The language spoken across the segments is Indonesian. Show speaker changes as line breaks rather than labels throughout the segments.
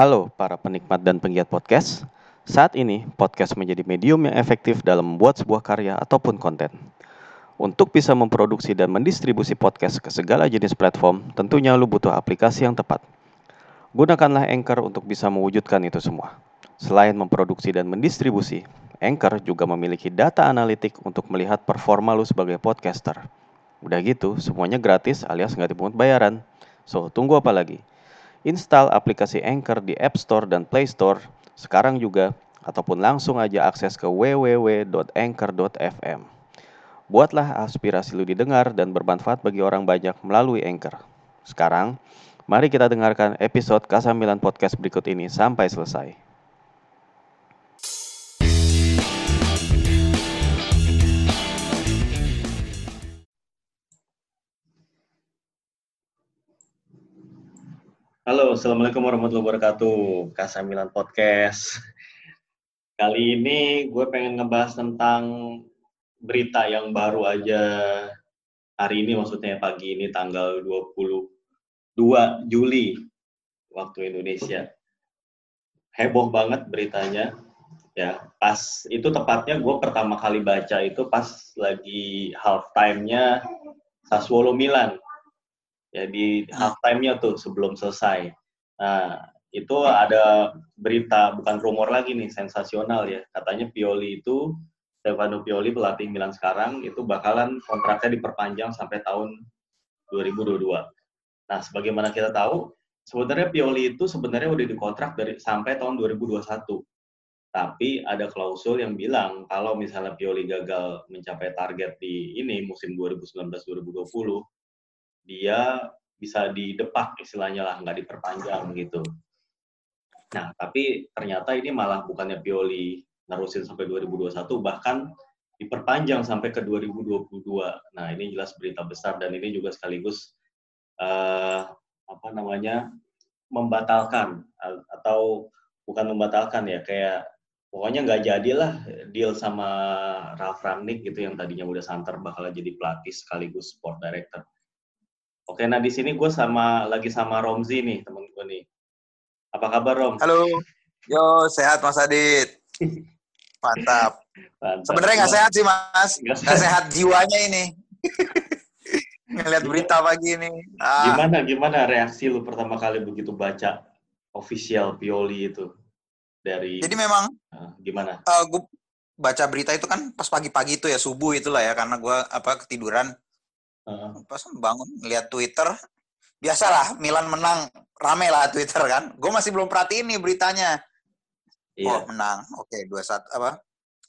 Halo para penikmat dan penggiat podcast. Saat ini, podcast menjadi medium yang efektif dalam membuat sebuah karya ataupun konten. Untuk bisa memproduksi dan mendistribusi podcast ke segala jenis platform, tentunya lu butuh aplikasi yang tepat. Gunakanlah Anchor untuk bisa mewujudkan itu semua. Selain memproduksi dan mendistribusi, Anchor juga memiliki data analitik untuk melihat performa lu sebagai podcaster. Udah gitu, semuanya gratis alias nggak dipungut bayaran. So, tunggu apa lagi? Install aplikasi Anchor di App Store dan Play Store sekarang juga, ataupun langsung aja akses ke www.anchor.fm. Buatlah aspirasi lu didengar dan bermanfaat bagi orang banyak melalui Anchor. Sekarang, mari kita dengarkan episode Kasamilan Podcast berikut ini sampai selesai. Halo, Assalamualaikum warahmatullahi wabarakatuh. Kasamilan Podcast. Kali ini gue pengen ngebahas tentang berita yang baru aja hari ini, maksudnya pagi ini tanggal 22 Juli waktu Indonesia. Heboh banget beritanya. Ya, pas itu tepatnya gue pertama kali baca itu pas lagi half time-nya Sassuolo Milan ya di hmm. half time-nya tuh sebelum selesai. Nah, itu ada berita bukan rumor lagi nih sensasional ya. Katanya Pioli itu Stefano Pioli pelatih Milan sekarang itu bakalan kontraknya diperpanjang sampai tahun 2022. Nah, sebagaimana kita tahu, sebenarnya Pioli itu sebenarnya udah dikontrak dari sampai tahun 2021. Tapi ada klausul yang bilang kalau misalnya Pioli gagal mencapai target di ini musim 2019-2020, dia bisa didepak istilahnya lah, nggak diperpanjang gitu. Nah, tapi ternyata ini malah bukannya Pioli nerusin sampai 2021, bahkan diperpanjang sampai ke 2022. Nah, ini jelas berita besar dan ini juga sekaligus uh, apa namanya membatalkan atau bukan membatalkan ya kayak pokoknya nggak jadilah deal sama Ralf Rangnick gitu yang tadinya udah santer bakal jadi pelatih sekaligus sport director. Oke, nah di sini gue sama lagi sama Romzi nih, temen gue nih. Apa kabar Rom?
Halo, yo sehat Mas Adit. Mantap. Mantap. Sebenarnya nggak sehat sih Mas, nggak sehat jiwanya ini. Ngeliat berita pagi ini.
Ah. Gimana gimana reaksi lu pertama kali begitu baca official Pioli itu dari?
Jadi memang. Uh,
gimana?
Uh, gue baca berita itu kan pas pagi-pagi itu ya subuh itulah ya karena gue apa ketiduran Uh. Pas bangun lihat Twitter, biasalah Milan menang, rame lah Twitter kan. Gue masih belum perhatiin nih beritanya. Iya. Oh menang, oke okay, dua satu apa?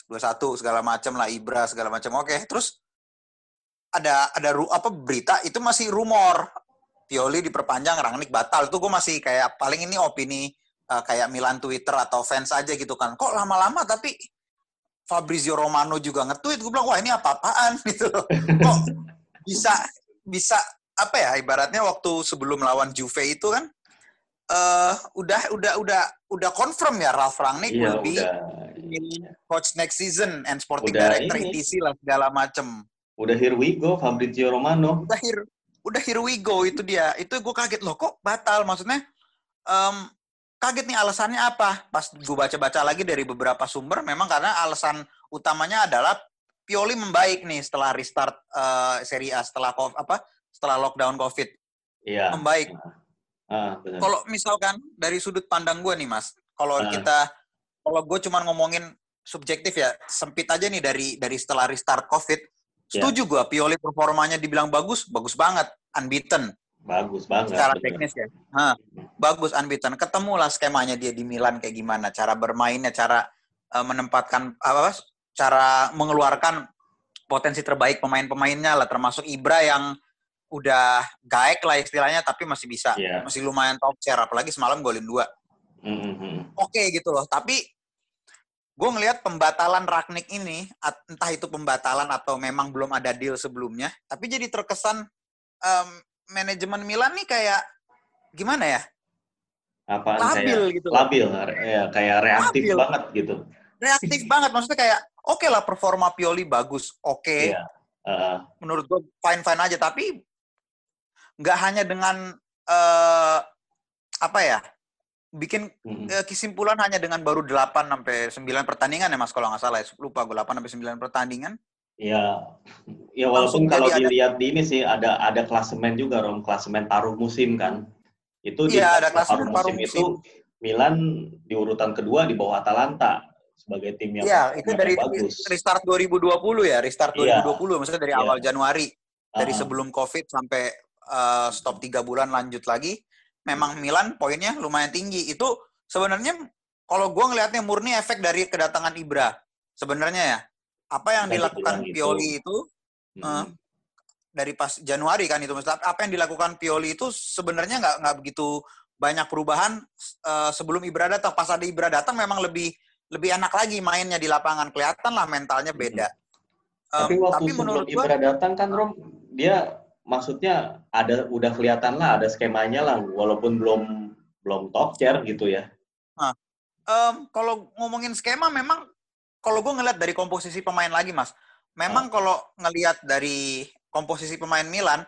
Dua satu segala macam lah Ibra segala macam. Oke, okay. terus ada ada ru, apa berita itu masih rumor Pioli diperpanjang, Rangnick batal. Itu gue masih kayak paling ini opini uh, kayak Milan Twitter atau fans aja gitu kan. Kok lama-lama tapi Fabrizio Romano juga nge-tweet. Gue bilang, wah ini apa-apaan gitu Kok bisa bisa apa ya ibaratnya waktu sebelum lawan Juve itu kan uh, udah udah udah udah confirm ya Ralf Rangnick iya, will be iya. coach next season and sporting udah director ini. ETC lah segala macem.
Udah here we go Fabrizio Romano.
Udah here udah here we go itu dia. Itu gue kaget loh kok batal maksudnya um, kaget nih alasannya apa? Pas gue baca-baca lagi dari beberapa sumber memang karena alasan utamanya adalah Pioli membaik nih setelah restart uh, Serie A setelah apa setelah lockdown COVID.
Iya.
Membaik. Uh, kalau misalkan dari sudut pandang gue nih Mas, kalau uh. kita kalau gue cuma ngomongin subjektif ya sempit aja nih dari dari setelah restart COVID. Iya. Setuju gue Pioli performanya dibilang bagus, bagus banget, unbeaten.
Bagus banget.
Secara teknis ya. Hah, bagus unbeaten. Ketemulah skemanya dia di Milan kayak gimana, cara bermainnya, cara uh, menempatkan apa cara mengeluarkan potensi terbaik pemain-pemainnya lah termasuk Ibra yang udah gaek lah istilahnya tapi masih bisa yeah. masih lumayan top share apalagi semalam golin dua mm-hmm. oke okay, gitu loh tapi gue ngelihat pembatalan Ragnik ini entah itu pembatalan atau memang belum ada deal sebelumnya tapi jadi terkesan um, manajemen Milan nih kayak gimana ya
Apaan labil kayak, gitu labil ya kayak reaktif labil. banget gitu
reaktif banget maksudnya kayak oke okay lah performa Pioli bagus, oke. Okay. Iya. Yeah. Uh, Menurut gue fine fine aja, tapi nggak hanya dengan uh, apa ya bikin hmm. kesimpulan hanya dengan baru 8 sampai 9 pertandingan ya Mas kalau nggak salah ya. Lupa gue 8 sampai 9 pertandingan.
Ya, ya walaupun kalau dilihat di ini sih ada ada klasemen juga Rom, klasemen paruh musim kan. Itu
di ya, ada klasemen
paruh musim, musim itu Milan di urutan kedua di bawah Atalanta sebagai tim yang
Iya, itu dari bagus. restart 2020 ya, restart 2020 ya. maksudnya dari ya. awal Januari. Dari uh -huh. sebelum Covid sampai uh, stop tiga bulan lanjut lagi memang Milan poinnya lumayan tinggi. Itu sebenarnya kalau gue ngelihatnya murni efek dari kedatangan Ibra. Sebenarnya ya, apa yang dari dilakukan Pioli itu, itu hmm. uh, dari pas Januari kan itu, apa yang dilakukan Pioli itu sebenarnya nggak nggak begitu banyak perubahan uh, sebelum Ibra datang. Pas ada Ibra datang memang lebih lebih enak lagi mainnya di lapangan. Kelihatan lah mentalnya beda.
Um, tapi waktu tapi menurut Ibra gua, datang kan Rom, dia maksudnya ada udah kelihatan lah ada skemanya lah walaupun belum belum top chair gitu ya.
Nah, um, kalau ngomongin skema memang kalau gue ngeliat dari komposisi pemain lagi mas, memang nah. kalau ngelihat dari komposisi pemain Milan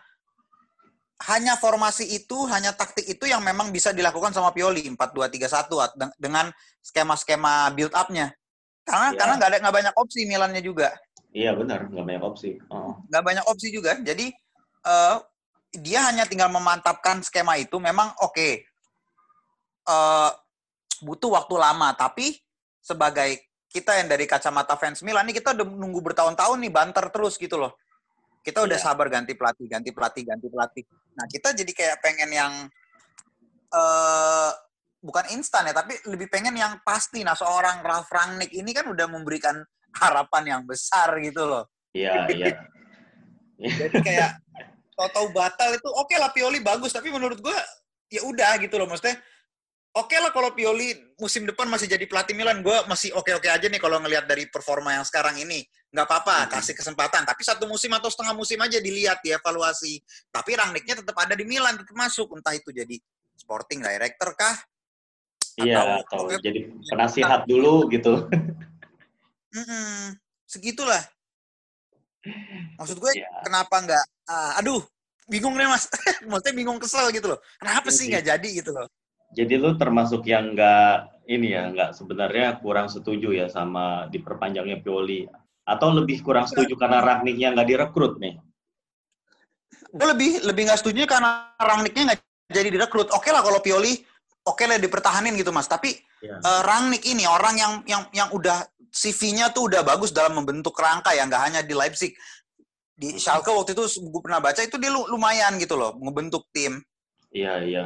hanya formasi itu, hanya taktik itu yang memang bisa dilakukan sama Pioli 4-2-3-1 dengan skema-skema build up-nya. Karena ya. karena nggak ada nggak banyak opsi Milannya juga.
Iya benar, nggak banyak opsi. Oh.
Nggak banyak opsi juga. Jadi uh, dia hanya tinggal memantapkan skema itu. Memang oke, okay, uh, eh, butuh waktu lama. Tapi sebagai kita yang dari kacamata fans Milan ini kita udah nunggu bertahun-tahun nih banter terus gitu loh. Kita udah yeah. sabar ganti pelatih, ganti pelatih, ganti pelatih. Nah kita jadi kayak pengen yang uh, bukan instan ya, tapi lebih pengen yang pasti. Nah seorang Ralf Rangnick ini kan udah memberikan harapan yang besar gitu loh.
Iya, iya.
Jadi kayak tahu-tahu batal itu oke okay lah Pioli bagus tapi menurut gue ya udah gitu loh maksudnya oke okay lah kalau Pioli musim depan masih jadi pelatih Milan gue masih oke-oke aja nih kalau ngelihat dari performa yang sekarang ini nggak apa-apa hmm. kasih kesempatan tapi satu musim atau setengah musim aja dilihat dievaluasi tapi Rangnicknya tetap ada di Milan tetap masuk entah itu jadi sporting director kah
iya atau, atau jadi penasihat dulu gitu
mm -mm, segitulah Maksud gue yeah. kenapa nggak? Uh, aduh, bingung nih mas. Maksudnya bingung kesel gitu loh. Kenapa sih nggak jadi gitu loh?
Jadi lu termasuk yang nggak ini ya, nggak sebenarnya kurang setuju ya sama diperpanjangnya Pioli, atau lebih kurang setuju karena Rangnicknya nggak direkrut nih?
Gue lebih lebih nggak setuju karena Rangnicknya nggak jadi direkrut. Oke lah kalau Pioli, oke lah dipertahanin gitu mas. Tapi yeah. Iya. uh, Rangnick ini orang yang yang yang udah CV-nya tuh udah bagus dalam membentuk rangka ya, nggak hanya di Leipzig. Di Schalke waktu itu gue pernah baca itu dia lumayan gitu loh, membentuk tim.
Iya, iya.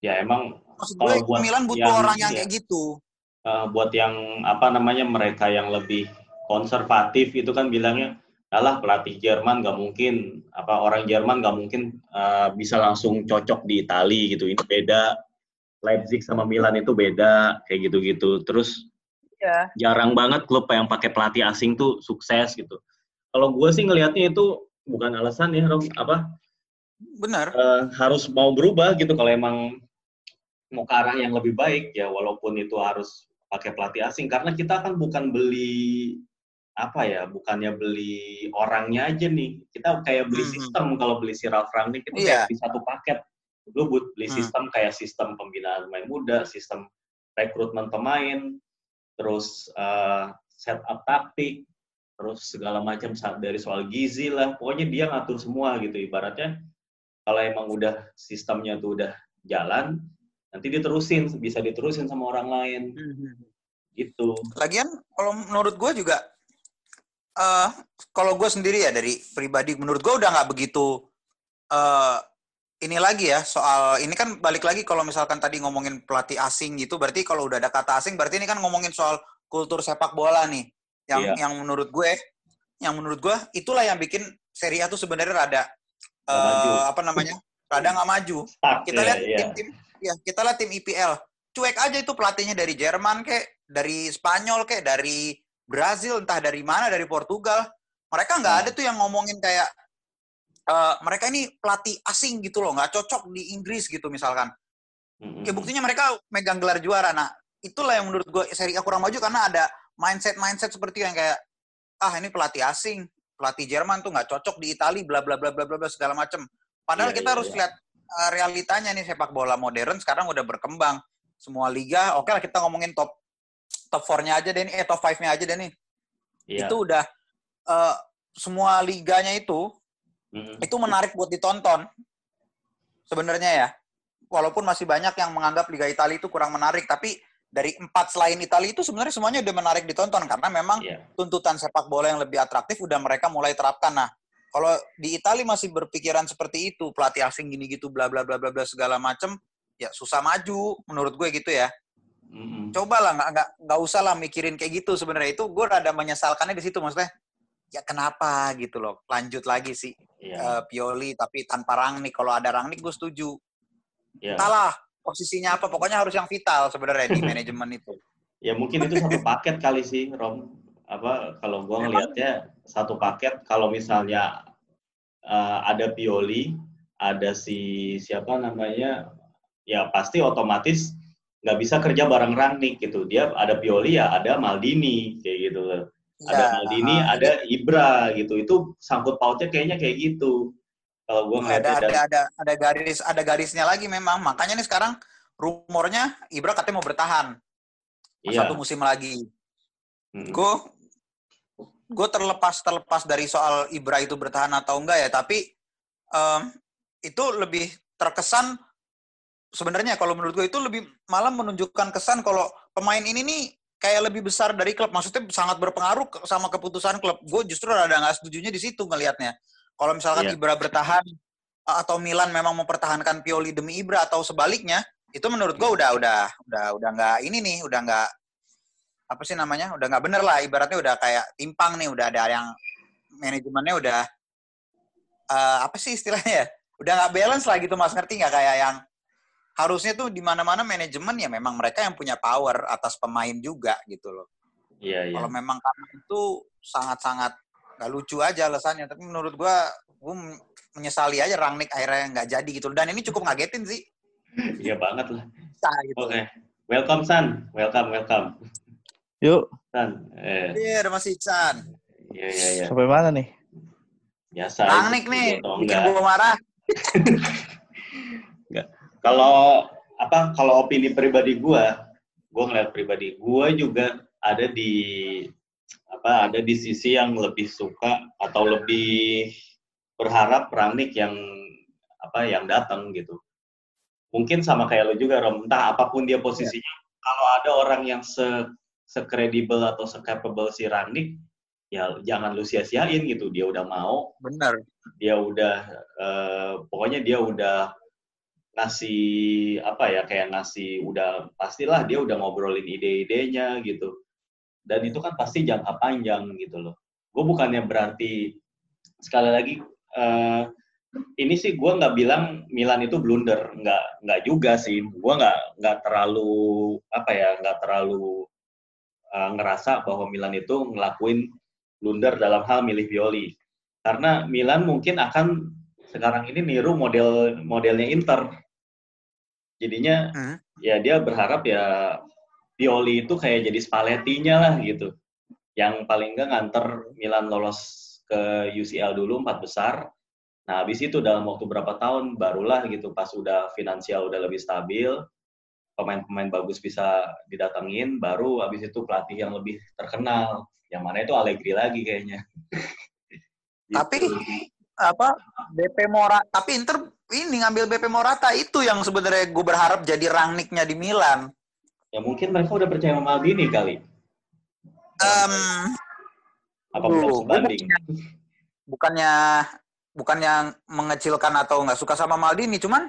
Ya emang
Maksud gue, buat Milan butuh yang, orang yang ya, kayak gitu.
Uh, buat yang apa namanya mereka yang lebih konservatif itu kan bilangnya adalah pelatih Jerman nggak mungkin apa orang Jerman nggak mungkin uh, bisa langsung cocok di Itali gitu ini beda Leipzig sama Milan itu beda kayak gitu-gitu terus yeah. jarang banget klub yang pakai pelatih asing tuh sukses gitu. Kalau gue sih ngelihatnya itu bukan alasan ya, Rom, apa?
Benar.
Uh, harus mau berubah gitu kalau emang mau ke arah yang lebih baik ya, walaupun itu harus pakai pelatih asing karena kita kan bukan beli apa ya, bukannya beli orangnya aja nih. Kita kayak beli hmm. sistem kalau beli si Ralf Rangnick itu yeah. kayak di satu paket. Lu beli hmm. sistem kayak sistem pembinaan pemain muda, sistem rekrutmen pemain, terus uh, setup taktik, terus segala macam dari soal gizi lah, pokoknya dia ngatur semua gitu ibaratnya. Kalau emang udah sistemnya tuh udah jalan, nanti diterusin, bisa diterusin sama orang lain. Mm-hmm. Gitu.
Lagian kalau menurut gue juga, uh, kalau gue sendiri ya dari pribadi, menurut gue udah nggak begitu uh, ini lagi ya soal ini kan balik lagi kalau misalkan tadi ngomongin pelatih asing gitu berarti kalau udah ada kata asing berarti ini kan ngomongin soal kultur sepak bola nih yang iya. yang menurut gue yang menurut gue itulah yang bikin Serie A tuh sebenarnya rada uh, apa namanya rada nggak maju Start, kita iya, lihat iya. tim-tim ya kita lihat tim IPL cuek aja itu pelatihnya dari Jerman kek dari Spanyol kek dari Brazil entah dari mana dari Portugal mereka nggak nah. ada tuh yang ngomongin kayak uh, mereka ini pelatih asing gitu loh, nggak cocok di Inggris gitu misalkan. Mm-hmm. Ya buktinya mereka megang gelar juara. Nah, itulah yang menurut gue seri A kurang maju karena ada mindset-mindset seperti yang kayak ah ini pelatih asing, pelatih Jerman tuh nggak cocok di Italia, bla bla bla bla bla bla segala macem. Padahal yeah, kita yeah, harus yeah. lihat uh, realitanya nih sepak bola modern sekarang udah berkembang. semua liga. Oke lah kita ngomongin top top 4-nya aja deh nih, eh top 5-nya aja deh nih. Yeah. Itu udah uh, semua liganya itu mm-hmm. itu menarik buat ditonton. Sebenarnya ya. Walaupun masih banyak yang menganggap Liga Italia itu kurang menarik, tapi dari empat selain Italia itu sebenarnya semuanya udah menarik ditonton karena memang yeah. tuntutan sepak bola yang lebih atraktif udah mereka mulai terapkan. Nah, kalau di Italia masih berpikiran seperti itu, pelatih asing gini gitu bla bla bla bla bla segala macem, ya susah maju menurut gue gitu ya. Mm-hmm. Coba lah nggak nggak nggak usah lah mikirin kayak gitu sebenarnya itu gue rada menyesalkannya di situ maksudnya ya kenapa gitu loh lanjut lagi sih yeah. Iya. uh, Pioli tapi tanpa Rangnick kalau ada Rangnick gue setuju yeah. entahlah posisinya apa pokoknya harus yang vital sebenarnya di manajemen itu
ya mungkin itu satu paket kali sih Rom apa kalau gue ngelihatnya satu paket kalau misalnya uh, ada Pioli ada si siapa namanya ya pasti otomatis nggak bisa kerja bareng Rangnick gitu. Dia ada Pioli ya, ada Maldini kayak gitu. Ya, ada Maldini, uh, ada Ibra gitu. Itu sangkut pautnya kayaknya kayak gitu.
Kalau gua ngeliat ada, ada ada ada garis ada garisnya lagi memang. Makanya nih sekarang rumornya Ibra katanya mau bertahan iya. satu musim lagi. Hmm. Gue gue terlepas terlepas dari soal Ibra itu bertahan atau enggak ya, tapi um, itu lebih terkesan sebenarnya kalau menurut gue itu lebih malah menunjukkan kesan kalau pemain ini nih kayak lebih besar dari klub. Maksudnya sangat berpengaruh sama keputusan klub. Gue justru ada nggak setujunya di situ ngelihatnya. Kalau misalkan yeah. Ibra bertahan atau Milan memang mempertahankan Pioli demi Ibra atau sebaliknya, itu menurut gue udah udah udah udah nggak ini nih, udah nggak apa sih namanya, udah nggak bener lah. Ibaratnya udah kayak timpang nih, udah ada yang manajemennya udah uh, apa sih istilahnya ya? Udah nggak balance lah gitu mas, ngerti nggak kayak yang harusnya tuh di mana-mana manajemen ya memang mereka yang punya power atas pemain juga gitu loh. Iya, iya. Kalau memang karena itu sangat-sangat nggak lucu aja alasannya. Tapi menurut gua, gua menyesali aja Rangnick akhirnya nggak jadi gitu. Dan ini cukup ngagetin sih.
Iya banget lah. Nah, gitu. Oke. Okay. Welcome San. Welcome, welcome.
Yuk.
San. Eh. Iya, ada masih San.
Iya, iya, iya. Sampai mana nih?
Biasa. Rangnick nih, bikin gua marah.
Kalau apa? Kalau opini pribadi gue, gue ngeliat pribadi gue juga ada di apa? Ada di sisi yang lebih suka atau lebih berharap Rangnick yang apa? Yang datang gitu. Mungkin sama kayak lo juga, Rom. Entah apa pun dia posisinya. Yeah. Kalau ada orang yang se sekredibel atau secapable si Rangnick, ya jangan lu sia-siain gitu. Dia udah mau.
Benar.
Dia udah, uh, pokoknya dia udah ngasih apa ya kayak ngasih udah pastilah dia udah ngobrolin ide-idenya gitu dan itu kan pasti jangka panjang gitu loh gue bukannya berarti sekali lagi uh, ini sih gue nggak bilang Milan itu blunder nggak nggak juga sih gue nggak nggak terlalu apa ya nggak terlalu uh, ngerasa bahwa Milan itu ngelakuin blunder dalam hal milih Violi karena Milan mungkin akan sekarang ini niru model modelnya Inter. Jadinya hmm. ya dia berharap ya Pioli itu kayak jadi Spalletti-nya lah gitu. Yang paling enggak nganter Milan lolos ke UCL dulu empat besar. Nah, habis itu dalam waktu berapa tahun barulah gitu pas udah finansial udah lebih stabil, pemain-pemain bagus bisa didatengin, baru habis itu pelatih yang lebih terkenal. Yang mana itu Allegri lagi kayaknya.
Tapi apa BP Mora tapi Inter ini ngambil BP Morata itu yang sebenarnya gue berharap jadi rangniknya di Milan.
Ya mungkin mereka udah percaya sama Maldini kali.
Um,
apa belum sebanding?
Bukannya, bukannya mengecilkan atau nggak suka sama Maldini, cuman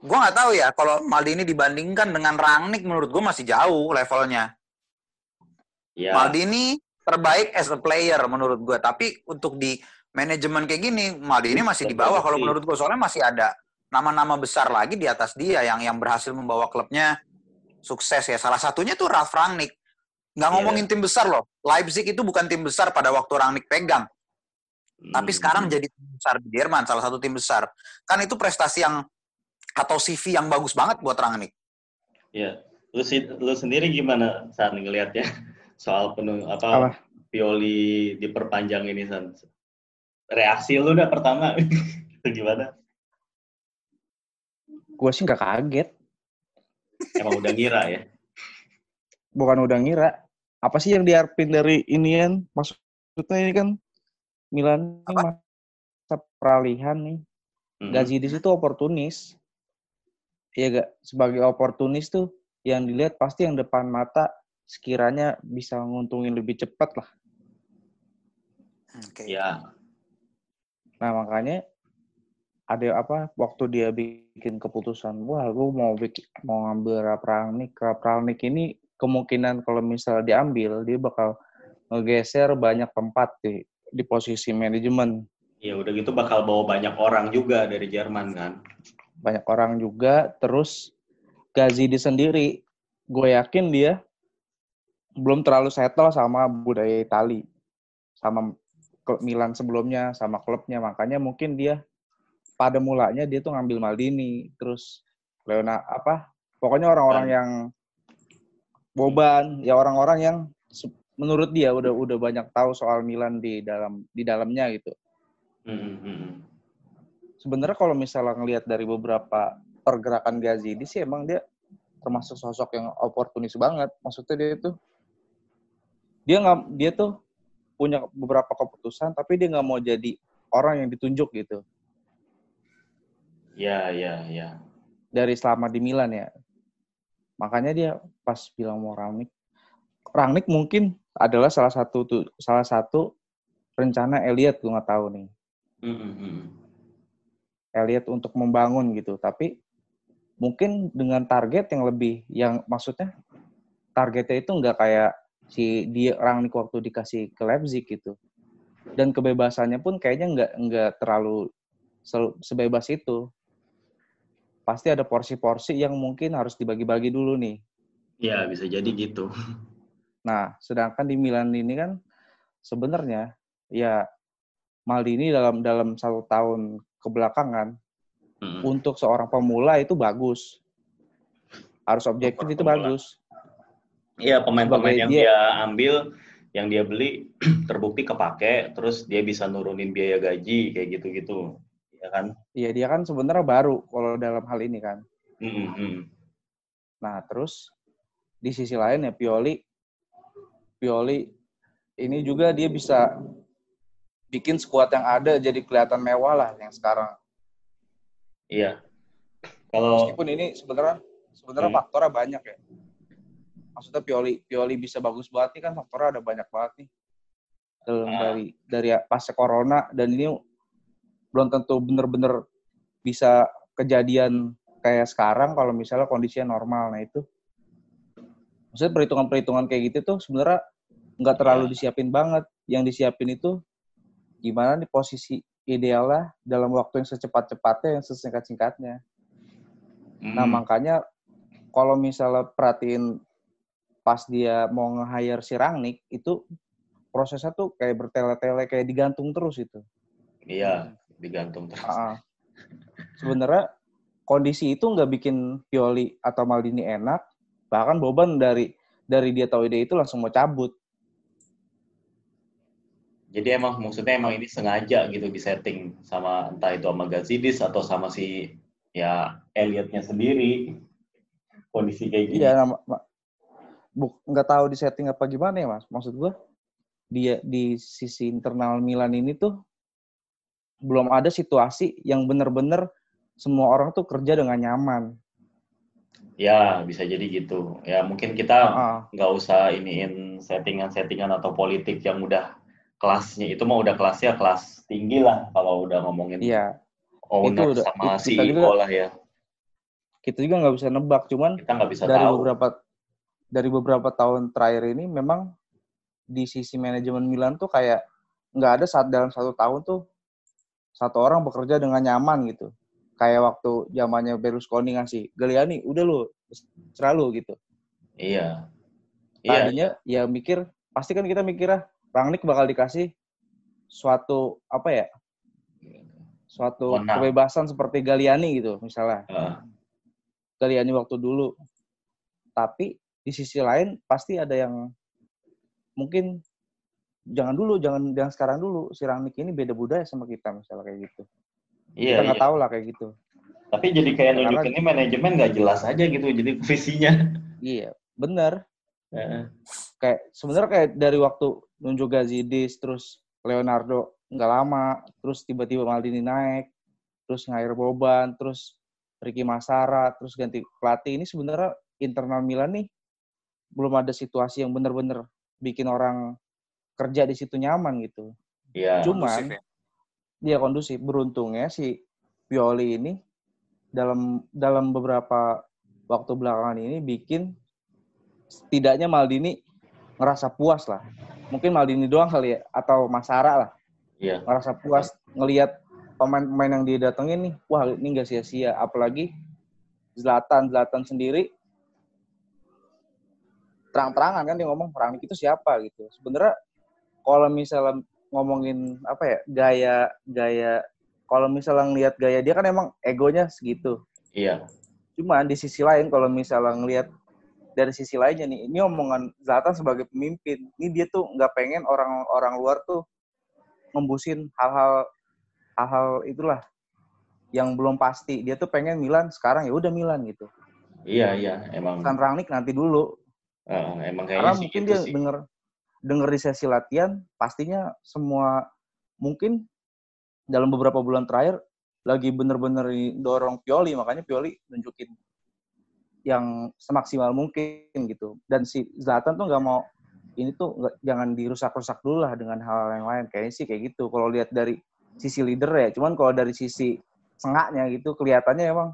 gue nggak tahu ya kalau Maldini dibandingkan dengan Rangnick menurut gue masih jauh levelnya. Ya. Maldini terbaik as a player menurut gue, tapi untuk di manajemen kayak gini, Maldini masih di bawah kalau menurut gue soalnya masih ada nama-nama besar lagi di atas dia yang yang berhasil membawa klubnya sukses ya. Salah satunya tuh Ralf Rangnick. Nggak iya. ngomongin yeah. tim besar loh. Leipzig itu bukan tim besar pada waktu Rangnick pegang. Hmm. Tapi sekarang jadi tim besar di Jerman, salah satu tim besar. Kan itu prestasi yang atau CV yang bagus banget buat Rangnick.
Iya. Lu, lu sendiri gimana saat ngelihatnya soal penuh apa, apa? Pioli diperpanjang ini San? reaksi lu udah pertama gimana?
Gue sih nggak kaget.
Emang udah ngira ya?
Bukan udah ngira. Apa sih yang diharapin dari inian? Maksudnya ini kan Milan ini masa peralihan nih. Hmm. Gaji di situ oportunis. Iya gak? Sebagai oportunis tuh yang dilihat pasti yang depan mata sekiranya bisa nguntungin lebih cepat lah.
Oke. Okay. Ya.
Nah makanya ada apa waktu dia bikin keputusan wah gue mau bikin mau ngambil Rapralnik Rapralnik ini kemungkinan kalau misalnya diambil dia bakal ngegeser banyak tempat di di posisi manajemen
ya udah gitu bakal bawa banyak orang juga dari Jerman kan
banyak orang juga terus Gazi di sendiri gue yakin dia belum terlalu settle sama budaya Itali sama Milan sebelumnya sama klubnya makanya mungkin dia pada mulanya dia tuh ngambil Maldini, terus Leona apa? Pokoknya orang-orang yang Boban, ya orang-orang yang menurut dia udah udah banyak tahu soal Milan di dalam di dalamnya gitu. Mm-hmm. Sebenarnya kalau misalnya ngelihat dari beberapa pergerakan Gazidi sih emang dia termasuk sosok yang oportunis banget. Maksudnya dia itu dia nggak dia tuh punya beberapa keputusan tapi dia nggak mau jadi orang yang ditunjuk gitu.
Ya, ya, ya.
Dari selama di Milan ya. Makanya dia pas bilang mau Rangnick, Rangnick mungkin adalah salah satu tuh, salah satu rencana Elliot gue nggak tahu nih. Mm-hmm. Elliot untuk membangun gitu, tapi mungkin dengan target yang lebih, yang maksudnya targetnya itu nggak kayak si dia Rangnick waktu dikasih ke Leipzig gitu. Dan kebebasannya pun kayaknya nggak nggak terlalu sebebas itu pasti ada porsi-porsi yang mungkin harus dibagi-bagi dulu nih.
Iya, bisa jadi gitu.
Nah, sedangkan di Milan ini kan sebenarnya ya Maldini dalam dalam satu tahun kebelakangan hmm. untuk seorang pemula itu bagus. Harus objektif itu bagus.
Iya, pemain-pemain yang dia, dia ambil, yang dia beli terbukti kepake, terus dia bisa nurunin biaya gaji kayak gitu-gitu ya kan?
Iya dia kan sebenarnya baru kalau dalam hal ini kan.
Mm-hmm.
Nah terus di sisi lain ya Pioli, Pioli ini juga dia bisa bikin skuad yang ada jadi kelihatan mewah lah yang sekarang.
Iya.
Kalau meskipun ini sebenarnya sebenarnya hmm. faktornya banyak ya. Maksudnya Pioli Pioli bisa bagus banget nih kan faktornya ada banyak banget nih. Dalam nah. dari dari pasca corona dan ini belum tentu bener-bener bisa kejadian kayak sekarang kalau misalnya kondisinya normal. Nah itu, maksudnya perhitungan-perhitungan kayak gitu tuh sebenarnya nggak terlalu iya. disiapin banget. Yang disiapin itu gimana nih posisi idealnya dalam waktu yang secepat-cepatnya, yang sesingkat-singkatnya. Hmm. Nah makanya kalau misalnya perhatiin pas dia mau nge-hire si Rangnick, itu prosesnya tuh kayak bertele-tele, kayak digantung terus itu.
Iya digantung terus. Uh,
sebenarnya kondisi itu nggak bikin Pioli atau Maldini enak, bahkan Boban dari dari dia tahu ide itu langsung mau cabut.
Jadi emang maksudnya emang ini sengaja gitu disetting sama entah itu sama Gazidis atau sama si ya Elliotnya sendiri kondisi kayak gini.
Iya, nggak tahu disetting apa gimana ya mas. Maksud gua dia di sisi internal Milan ini tuh belum ada situasi yang benar-benar semua orang tuh kerja dengan nyaman.
Ya, bisa jadi gitu. Ya, mungkin kita nggak uh -uh. usah iniin settingan-settingan atau politik yang udah kelasnya. Itu mah udah kelasnya kelas tinggi lah kalau udah ngomongin
iya.
owner itu udah, sama itu, CEO juga, lah ya.
Kita juga nggak bisa nebak, cuman
kita nggak bisa
dari
tahu.
beberapa dari beberapa tahun terakhir ini memang di sisi manajemen Milan tuh kayak nggak ada saat dalam satu tahun tuh satu orang bekerja dengan nyaman gitu. Kayak waktu zamannya Berlusconi ngasih, Galiani, udah lu, selalu gitu.
Iya.
iya. Tadinya iya. ya mikir, pasti kan kita mikirnya Rangnick bakal dikasih suatu apa ya? Suatu kebebasan seperti Galiani gitu, misalnya. Uh. Galiani waktu dulu. Tapi di sisi lain pasti ada yang mungkin jangan dulu, jangan jangan sekarang dulu. Si Rangnick ini beda budaya sama kita misalnya kayak gitu. Iya. Kita nggak iya. tahu lah kayak gitu.
Tapi jadi kayak nunjukin ini manajemen nggak jelas aja gitu, jadi visinya.
Iya, bener. Kayak sebenarnya kayak dari waktu nunjuk Gazidis terus Leonardo nggak lama, terus tiba-tiba Maldini naik, terus ngair Boban, terus Ricky Masara, terus ganti pelatih. Ini sebenarnya internal Milan nih belum ada situasi yang benar-benar bikin orang kerja di situ nyaman gitu.
Iya.
Cuman kondusif ya? dia kondusif. Beruntungnya si Pioli ini dalam dalam beberapa waktu belakangan ini bikin setidaknya Maldini ngerasa puas lah. Mungkin Maldini doang kali ya atau Masara lah.
Iya.
Ngerasa puas ngelihat pemain-pemain yang dia datengin nih, wah ini nggak sia-sia. Apalagi Zlatan, Zlatan sendiri terang-terangan kan dia ngomong Rangnick itu siapa gitu. Sebenarnya kalau misalnya ngomongin apa ya gaya gaya kalau misalnya ngelihat gaya dia kan emang egonya segitu.
Iya.
Cuma di sisi lain kalau misalnya ngelihat dari sisi lainnya nih, ini omongan Zlatan sebagai pemimpin, ini dia tuh nggak pengen orang-orang luar tuh ngembusin hal-hal hal-hal itulah yang belum pasti. Dia tuh pengen Milan sekarang ya udah Milan gitu.
Iya iya emang.
Kan Rangnick nanti dulu.
Uh, emang
Karena mungkin gitu dia sih. denger denger di sesi latihan pastinya semua mungkin dalam beberapa bulan terakhir lagi bener-bener dorong Pioli makanya Pioli nunjukin yang semaksimal mungkin gitu dan si Zlatan tuh nggak mau ini tuh gak, jangan dirusak-rusak dulu lah dengan hal yang lain kayaknya sih kayak gitu kalau lihat dari sisi leader ya. Cuman kalau dari sisi sengaknya gitu kelihatannya emang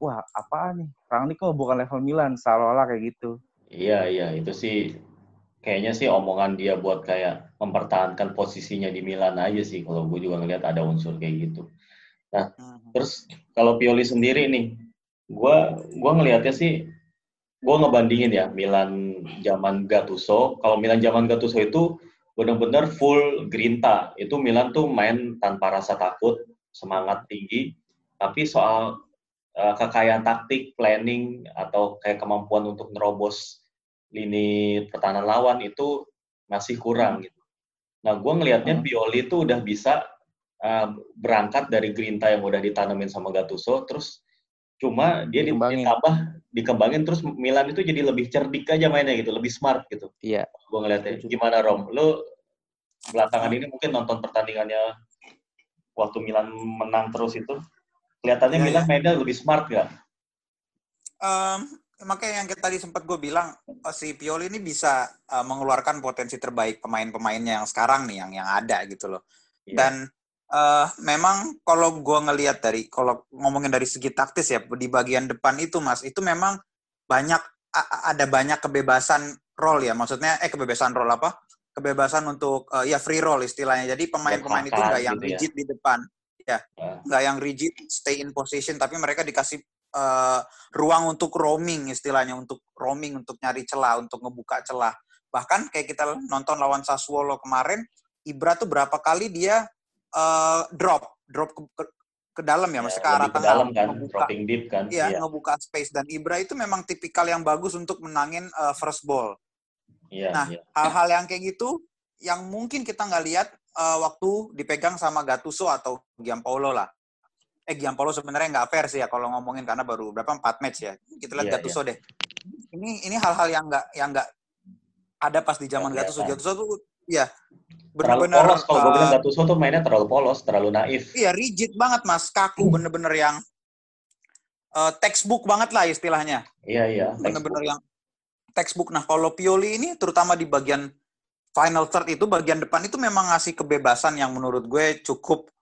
wah apa nih Rangnick kok bukan level Milan seolah-olah kayak gitu.
Iya iya itu sih kayaknya sih omongan dia buat kayak mempertahankan posisinya di Milan aja sih kalau gue juga ngeliat ada unsur kayak gitu. Nah hmm. terus kalau Pioli sendiri nih, gue gue ngelihatnya sih gue ngebandingin ya Milan zaman Gattuso. Kalau Milan zaman Gattuso itu benar-benar full grinta. Itu Milan tuh main tanpa rasa takut, semangat tinggi. Tapi soal uh, kekayaan taktik, planning atau kayak kemampuan untuk nerobos lini pertahanan lawan itu masih kurang gitu. Nah, gue ngelihatnya hmm. Pioli itu udah bisa uh, berangkat dari grinta yang udah ditanemin sama Gattuso, terus cuma dia dikembangin. ditambah dikembangin terus Milan itu jadi lebih cerdik aja mainnya gitu lebih smart gitu
iya
gue ngeliatnya gimana Rom lu belakangan ini mungkin nonton pertandingannya waktu Milan menang terus itu kelihatannya ya, Milan ya. mainnya lebih smart gak?
Um, makanya yang tadi sempat gue bilang oh, si Pioli ini bisa uh, mengeluarkan potensi terbaik pemain-pemainnya yang sekarang nih yang yang ada gitu loh yeah. dan uh, memang kalau gue ngelihat dari kalau ngomongin dari segi taktis ya di bagian depan itu mas itu memang banyak ada banyak kebebasan role ya maksudnya eh kebebasan role apa kebebasan untuk uh, ya free roll istilahnya jadi pemain-pemain itu nggak yang gitu ya. rigid ya. di depan ya nggak uh. yang rigid stay in position tapi mereka dikasih uh, ruang untuk roaming istilahnya untuk roaming untuk nyari celah untuk ngebuka celah bahkan kayak kita nonton lawan Sassuolo kemarin Ibra tuh berapa kali dia uh, drop drop ke, ke, ke dalam ya, ya maksudnya ke arah
tengah dalam kan, ngebuka, dropping deep kan.
Iya, ya. ngebuka space dan Ibra itu memang tipikal yang bagus untuk menangin uh, first ball.
Ya,
nah, hal iya. hal-hal yang kayak gitu yang mungkin kita nggak lihat uh, waktu dipegang sama Gattuso atau Giampaolo lah. Eh Giampaolo sebenarnya nggak fair sih ya kalau ngomongin karena baru berapa empat match ya. Kita lihat ya, Gattuso ya. deh. Ini ini hal-hal yang nggak yang nggak ada pas di zaman ya, Gattuso. Gattuso tuh ya
benar-benar polos kalau uh, gue bilang eh, Gattuso tuh mainnya terlalu polos, terlalu naif.
Iya, rigid banget Mas, kaku hmm. bener-bener yang uh, textbook banget lah istilahnya.
Iya, iya.
Bener-bener yang textbook. Nah, kalau Pioli ini terutama di bagian final third itu bagian depan itu memang ngasih kebebasan yang menurut gue cukup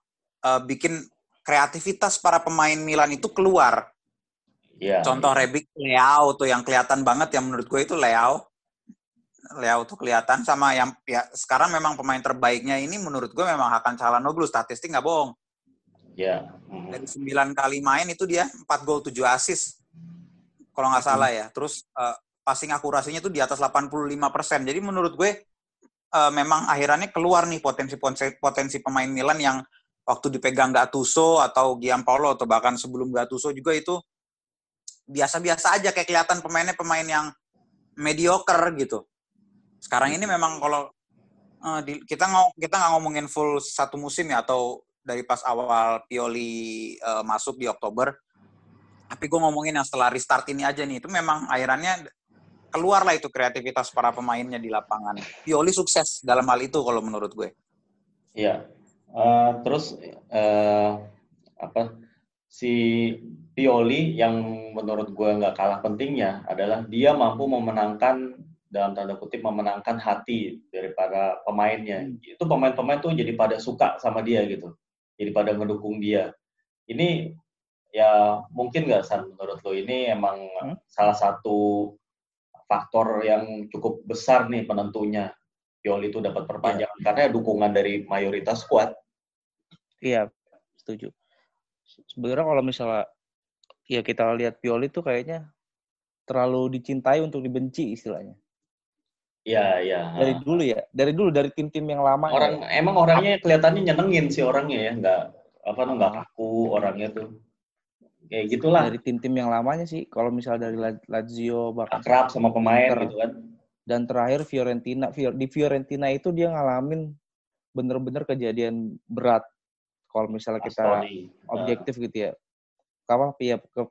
uh, bikin kreativitas para pemain Milan itu keluar.
Iya.
Contoh iya. Rebic Leao tuh yang kelihatan banget yang menurut gue itu Leao Leo tuh kelihatan sama yang ya sekarang memang pemain terbaiknya ini menurut gue memang akan Calhanoglu statistik nggak bohong.
Ya.
Yeah. Dari sembilan kali main itu dia empat gol tujuh assist kalau nggak salah ya. Terus uh, passing akurasinya tuh di atas 85%. Jadi menurut gue uh, memang akhirannya keluar nih potensi potensi pemain Milan yang waktu dipegang Gattuso atau Giampaolo atau bahkan sebelum Gattuso juga itu biasa-biasa aja kayak kelihatan pemainnya pemain yang mediocre gitu. Sekarang ini memang kalau uh, di, kita ng kita nggak ngomongin full satu musim ya atau dari pas awal Pioli uh, masuk di Oktober. Tapi gue ngomongin yang setelah restart ini aja nih, itu memang akhirannya keluar lah itu kreativitas para pemainnya di lapangan. Pioli sukses dalam hal itu kalau menurut gue.
Iya. Uh, terus uh, apa si Pioli yang menurut gue nggak kalah pentingnya adalah dia mampu memenangkan dalam tanda kutip memenangkan hati dari para pemainnya. Hmm. Itu pemain-pemain tuh jadi pada suka sama dia gitu. Jadi pada mendukung dia. Ini ya mungkin nggak San menurut lo ini emang hmm? salah satu faktor yang cukup besar nih penentunya Pioli itu dapat perpanjangan ya. karena dukungan dari mayoritas squad.
Iya, setuju. Sebenarnya kalau misalnya ya kita lihat Pioli itu kayaknya terlalu dicintai untuk dibenci istilahnya.
Iya, iya.
Dari dulu ya, dari dulu dari tim-tim yang lama.
Orang ya. emang orangnya kelihatannya nyenengin sih orangnya ya, nggak apa tuh nggak kaku orangnya tuh. Kayak gitulah.
Dari tim-tim yang lamanya sih, kalau misal dari Lazio
bahkan akrab sama pemain gitu kan.
Dan terakhir Fiorentina, di Fiorentina itu dia ngalamin bener-bener kejadian berat. Kalau misalnya kita Astoni. objektif nah. gitu ya. Apa ya ke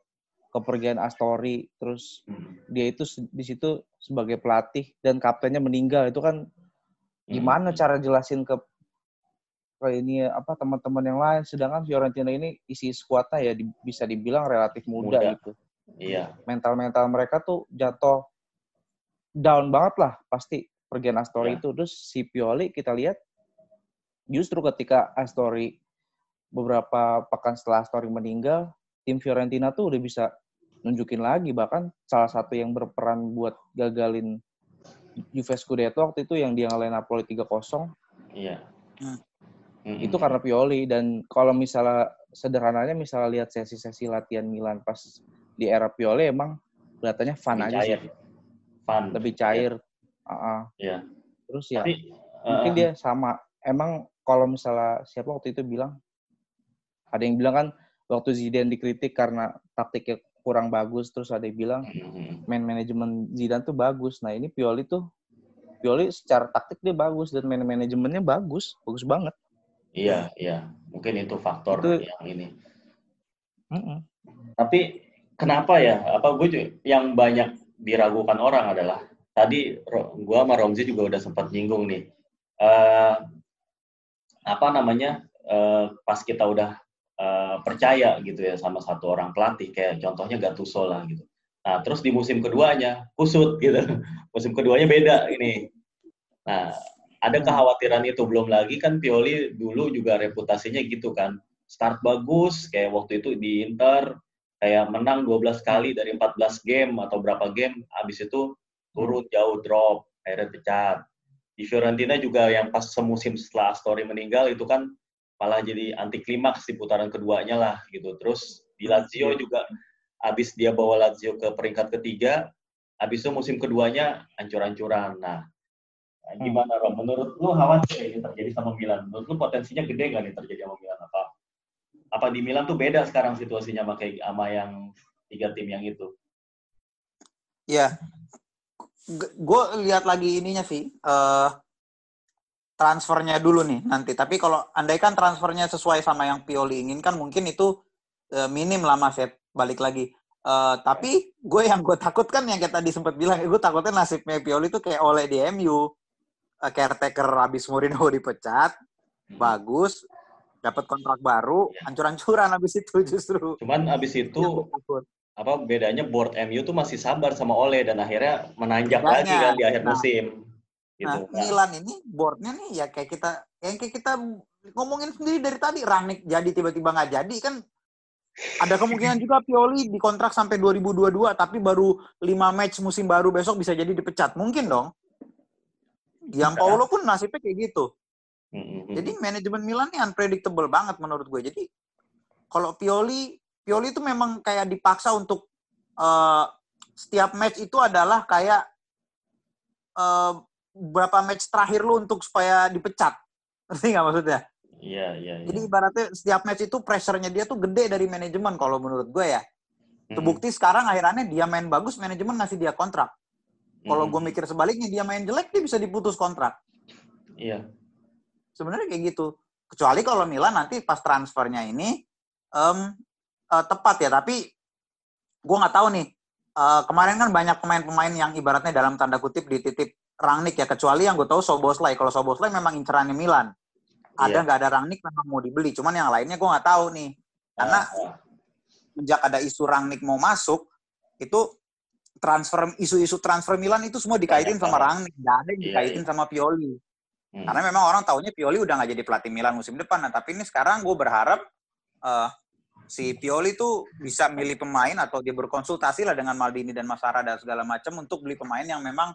kepergian Astori terus hmm. dia itu di situ sebagai pelatih dan kaptennya meninggal itu kan gimana hmm. cara jelasin ke ke ini apa teman-teman yang lain sedangkan Fiorentina ini isi skuadnya ya di, bisa dibilang relatif muda, muda. gitu.
Iya.
Mental-mental mereka tuh jatuh down banget lah pasti pergian Astori iya. itu terus si Pioli kita lihat justru ketika Astori beberapa pekan setelah Astori meninggal tim Fiorentina tuh udah bisa nunjukin lagi bahkan salah satu yang berperan buat gagalin Juve Scudetto waktu itu yang dia ngalahin Napoli 3-0.
Iya.
Hmm. Itu karena Pioli dan kalau misalnya sederhananya misalnya lihat sesi-sesi latihan Milan pas di era Pioli emang kelihatannya fun Lebih aja cair. sih.
Fun.
Lebih cair.
Iya. Uh -uh. Iya.
Terus ya Tapi, uh, mungkin dia sama emang kalau misalnya siapa waktu itu bilang ada yang bilang kan waktu Zidane dikritik karena taktiknya kurang bagus terus ada yang bilang hmm. main manajemen Zidane tuh bagus. Nah, ini Pioli tuh Pioli secara taktik dia bagus dan main manajemennya bagus, bagus banget.
Iya, iya. Mungkin itu faktor itu, yang ini. Uh -uh. Tapi kenapa ya? Apa gue yang banyak diragukan orang adalah tadi gue sama Romzi juga udah sempat nyinggung nih. Uh, apa namanya? Uh, pas kita udah percaya gitu ya sama satu orang pelatih kayak contohnya Gattuso lah gitu. Nah terus di musim keduanya kusut gitu, musim keduanya beda ini. Nah ada hmm. kekhawatiran itu belum lagi kan Pioli dulu juga reputasinya gitu kan start bagus kayak waktu itu di Inter kayak menang 12 kali dari 14 game atau berapa game habis itu turun jauh drop akhirnya pecat di Fiorentina juga yang pas semusim setelah Astori meninggal itu kan malah jadi anti klimaks di putaran keduanya lah gitu. Terus di Lazio juga habis dia bawa Lazio ke peringkat ketiga, habis itu musim keduanya ancur-ancuran. Nah, hmm. gimana Rom? Menurut lu khawatir ini terjadi sama Milan? Menurut lu potensinya gede nggak nih terjadi sama Milan? Apa apa di Milan tuh beda sekarang situasinya sama kayak sama yang tiga tim yang itu?
Ya, gue lihat lagi ininya sih. Uh, transfernya dulu nih nanti. Tapi kalau andaikan transfernya sesuai sama yang Pioli inginkan, mungkin itu uh, minim lah Mas ya, balik lagi. Uh, tapi gue yang gue takutkan yang kita tadi sempat bilang, gue takutnya nasibnya Pioli itu kayak oleh di MU. Uh, caretaker habis Mourinho dipecat, hmm. bagus, dapat kontrak baru, ya. hancur-hancuran habis itu justru.
Cuman habis itu apa bedanya board MU tuh masih sabar sama Ole dan akhirnya menanjak Banyak. lagi kan di akhir nah, musim.
Gitu. Nah, nah, Milan ini boardnya nih ya kayak kita yang kayak kita ngomongin sendiri dari tadi Rangnick jadi tiba-tiba nggak jadi kan ada kemungkinan juga Pioli dikontrak sampai 2022 tapi baru 5 match musim baru besok bisa jadi dipecat mungkin dong. Yang Paulo pun nasibnya kayak gitu. Jadi manajemen Milan ini unpredictable banget menurut gue. Jadi kalau Pioli Pioli itu memang kayak dipaksa untuk uh, setiap match itu adalah kayak uh, berapa match terakhir lu untuk supaya dipecat. Ngerti nggak maksudnya?
Iya, iya,
iya. Jadi ibaratnya setiap match itu pressure-nya dia tuh gede dari manajemen kalau menurut gue ya. Hmm. Terbukti sekarang akhirannya dia main bagus, manajemen ngasih dia kontrak. Kalau hmm. gue mikir sebaliknya, dia main jelek, dia bisa diputus kontrak.
Iya.
Sebenarnya kayak gitu. kecuali kalau Milan nanti pas transfernya ini um, uh, tepat ya tapi gue nggak tahu nih uh, kemarin kan banyak pemain-pemain yang ibaratnya dalam tanda kutip dititip Rangnick ya kecuali yang gue tahu Soboslai kalau Soboslai memang incerannya Milan. Ada iya. nggak ada Rangnick memang mau dibeli. Cuman yang lainnya gue nggak tahu nih. Karena uh, sejak ada isu Rangnick mau masuk itu transfer isu-isu transfer Milan itu semua dikaitin sama Rangnick. Nggak ada yang iya, dikaitin iya, iya. sama Pioli. Hmm. karena memang orang tahunya Pioli udah nggak jadi pelatih Milan musim depan. Nah tapi ini sekarang gue berharap uh, si Pioli tuh bisa milih pemain atau dia berkonsultasi lah dengan Maldini dan Masara dan segala macam untuk beli pemain yang memang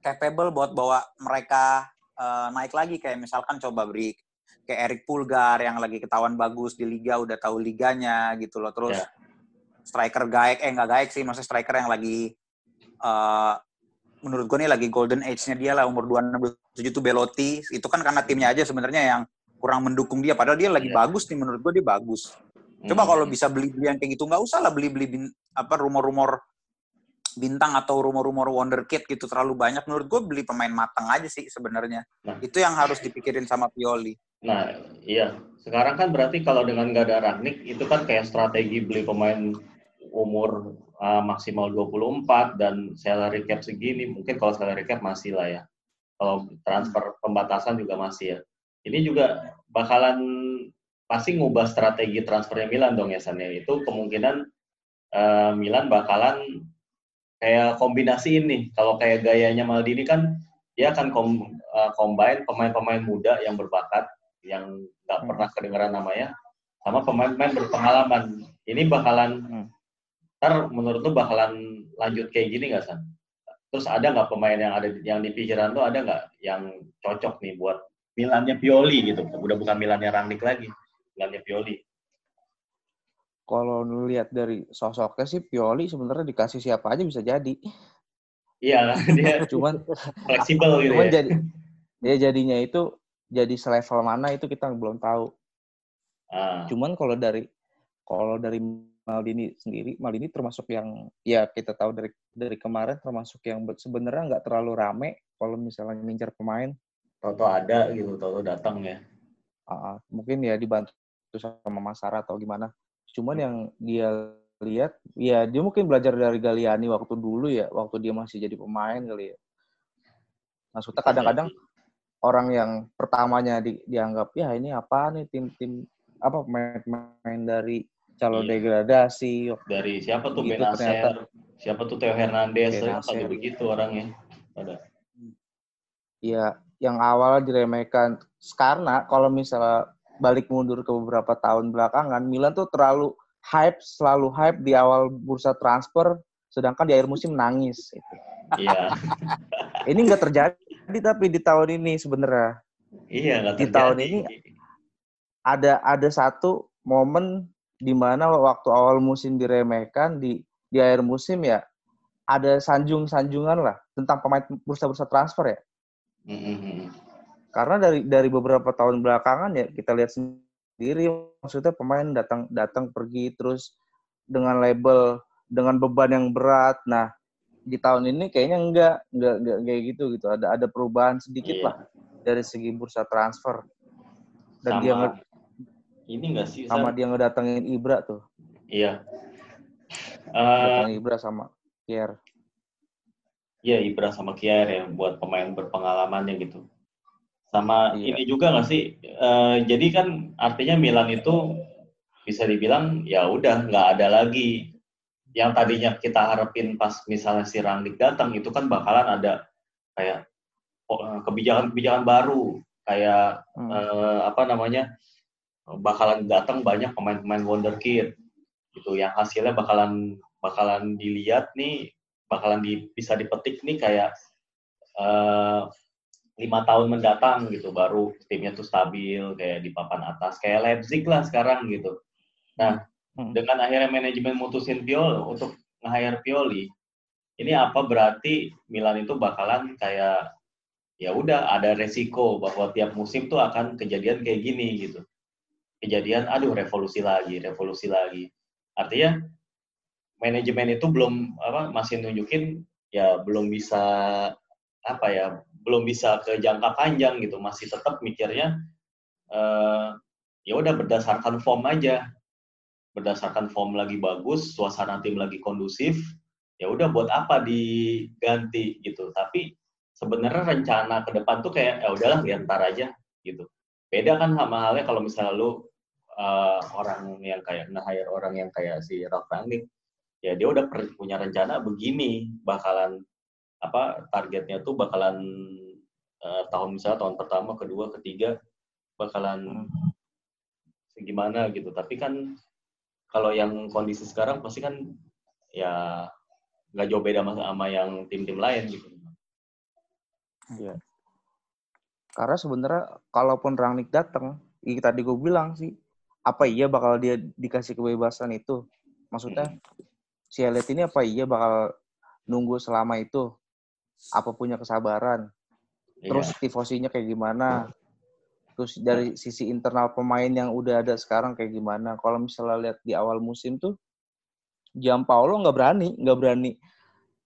capable buat bawa mereka uh, naik lagi kayak misalkan coba beri kayak Eric Pulgar yang lagi ketahuan bagus di liga udah tahu liganya gitu loh terus yeah. striker gaek eh nggak gaek sih maksudnya striker yang lagi uh, menurut gue nih lagi golden age-nya dia lah umur 27 tuh Belotti itu kan karena timnya aja sebenarnya yang kurang mendukung dia padahal dia lagi yeah. bagus nih menurut gue dia bagus coba hmm. kalau bisa beli beli yang kayak gitu nggak usah lah beli beli bin, apa rumor-rumor bintang atau rumor-rumor wonderkid gitu terlalu banyak menurut gue beli pemain matang aja sih sebenarnya. Nah. itu yang harus dipikirin sama Pioli.
Nah iya. Sekarang kan berarti kalau dengan gak ada Ragnik itu kan kayak strategi beli pemain umur uh, maksimal 24 dan salary cap segini. Mungkin kalau salary cap masih lah ya. Kalau transfer pembatasan juga masih ya. Ini juga bakalan pasti ngubah strategi transfernya Milan dong ya San ya. Itu kemungkinan uh, Milan bakalan kayak kombinasi ini. Kalau kayak gayanya Maldini kan dia akan kom, uh, combine pemain-pemain muda yang berbakat yang nggak hmm. pernah kedengeran namanya sama pemain-pemain berpengalaman. Ini bakalan hmm. ntar menurut tuh bakalan lanjut kayak gini nggak San? Terus ada nggak pemain yang ada yang di pikiran tuh ada nggak yang cocok nih buat Milannya Pioli gitu. Udah bukan Milannya Rangnick lagi, Milannya Pioli.
Kalau lihat dari sosoknya sih Pioli sebenarnya dikasih siapa aja bisa jadi.
Iya, dia cuman fleksibel gitu
cuman ya. jadi dia jadinya itu jadi selevel mana itu kita belum tahu. Ah. Cuman kalau dari kalau dari Maldini sendiri, Maldini termasuk yang ya kita tahu dari dari kemarin termasuk yang sebenarnya nggak terlalu rame kalau misalnya ngincar pemain
Toto ada gitu, Toto datang ya.
Uh, mungkin ya dibantu sama Mas Sarah atau gimana. Cuman hmm. yang dia lihat, ya dia mungkin belajar dari Galiani waktu dulu ya, waktu dia masih jadi pemain kali ya. Maksudnya kadang-kadang orang yang pertamanya di, dianggap ya ini apa nih tim-tim apa pemain-pemain dari calon iya. degradasi
dari siapa tuh gitu, Benacer siapa tuh Theo Hernandez Benacer. begitu orangnya ada
Iya, yang awal diremehkan karena kalau misalnya balik mundur ke beberapa tahun belakangan Milan tuh terlalu hype selalu hype di awal bursa transfer sedangkan di akhir musim nangis itu. Iya. ini nggak terjadi tapi di tahun ini sebenarnya.
Iya
nggak Di tahun ini ada ada satu momen di mana waktu awal musim diremehkan di di akhir musim ya ada sanjung-sanjungan lah tentang pemain bursa-bursa transfer ya. Mm-hmm. Karena dari dari beberapa tahun belakangan ya kita lihat sendiri maksudnya pemain datang datang pergi terus dengan label dengan beban yang berat. Nah, di tahun ini kayaknya enggak enggak enggak kayak gitu gitu. Ada ada perubahan sedikit yeah. lah dari segi bursa transfer. Dan sama, dia nge,
ini enggak sih
sama dia ngedatengin Ibra tuh.
Iya.
Uh, Ibra sama Pierre.
Iya, Ibra sama Kier ya buat pemain berpengalamannya gitu. Sama iya. ini juga nggak sih? Uh, jadi kan artinya Milan itu bisa dibilang ya udah nggak ada lagi yang tadinya kita harapin pas misalnya si Rangnick datang itu kan bakalan ada kayak oh, kebijakan-kebijakan baru kayak hmm. uh, apa namanya bakalan datang banyak pemain-pemain wonderkid gitu yang hasilnya bakalan bakalan dilihat nih bakalan di, bisa dipetik nih kayak lima tahun mendatang gitu baru timnya tuh stabil kayak di papan atas kayak Leipzig lah sekarang gitu. Nah hmm. dengan akhirnya manajemen mutusin Pioli untuk nge-hire Pioli, ini apa berarti Milan itu bakalan kayak ya udah ada resiko bahwa tiap musim tuh akan kejadian kayak gini gitu. Kejadian aduh revolusi lagi, revolusi lagi. Artinya manajemen itu belum apa masih nunjukin ya belum bisa apa ya belum bisa ke jangka panjang gitu masih tetap mikirnya uh, ya udah berdasarkan form aja. Berdasarkan form lagi bagus suasana tim lagi kondusif ya udah buat apa diganti gitu. Tapi sebenarnya rencana ke depan tuh kayak ya udahlah ya ntar aja gitu. Beda kan sama halnya kalau misalnya lu uh, orang yang kayak nge-hire orang yang kayak si Ralph Rangnick ya dia udah punya rencana begini bakalan apa targetnya tuh bakalan uh, tahun misalnya tahun pertama kedua ketiga bakalan hmm. segimana gitu tapi kan kalau yang kondisi sekarang pasti kan ya nggak jauh beda sama, sama yang tim-tim lain gitu
Iya. Karena sebenarnya kalaupun Rangnick datang, tadi gue bilang sih, apa iya bakal dia dikasih kebebasan itu? Maksudnya hmm. si Elliot ini apa iya bakal nunggu selama itu? Apa punya kesabaran? Terus yeah. tifosinya kayak gimana? Terus dari sisi internal pemain yang udah ada sekarang kayak gimana? Kalau misalnya lihat di awal musim tuh, Jam Paulo nggak berani, nggak berani,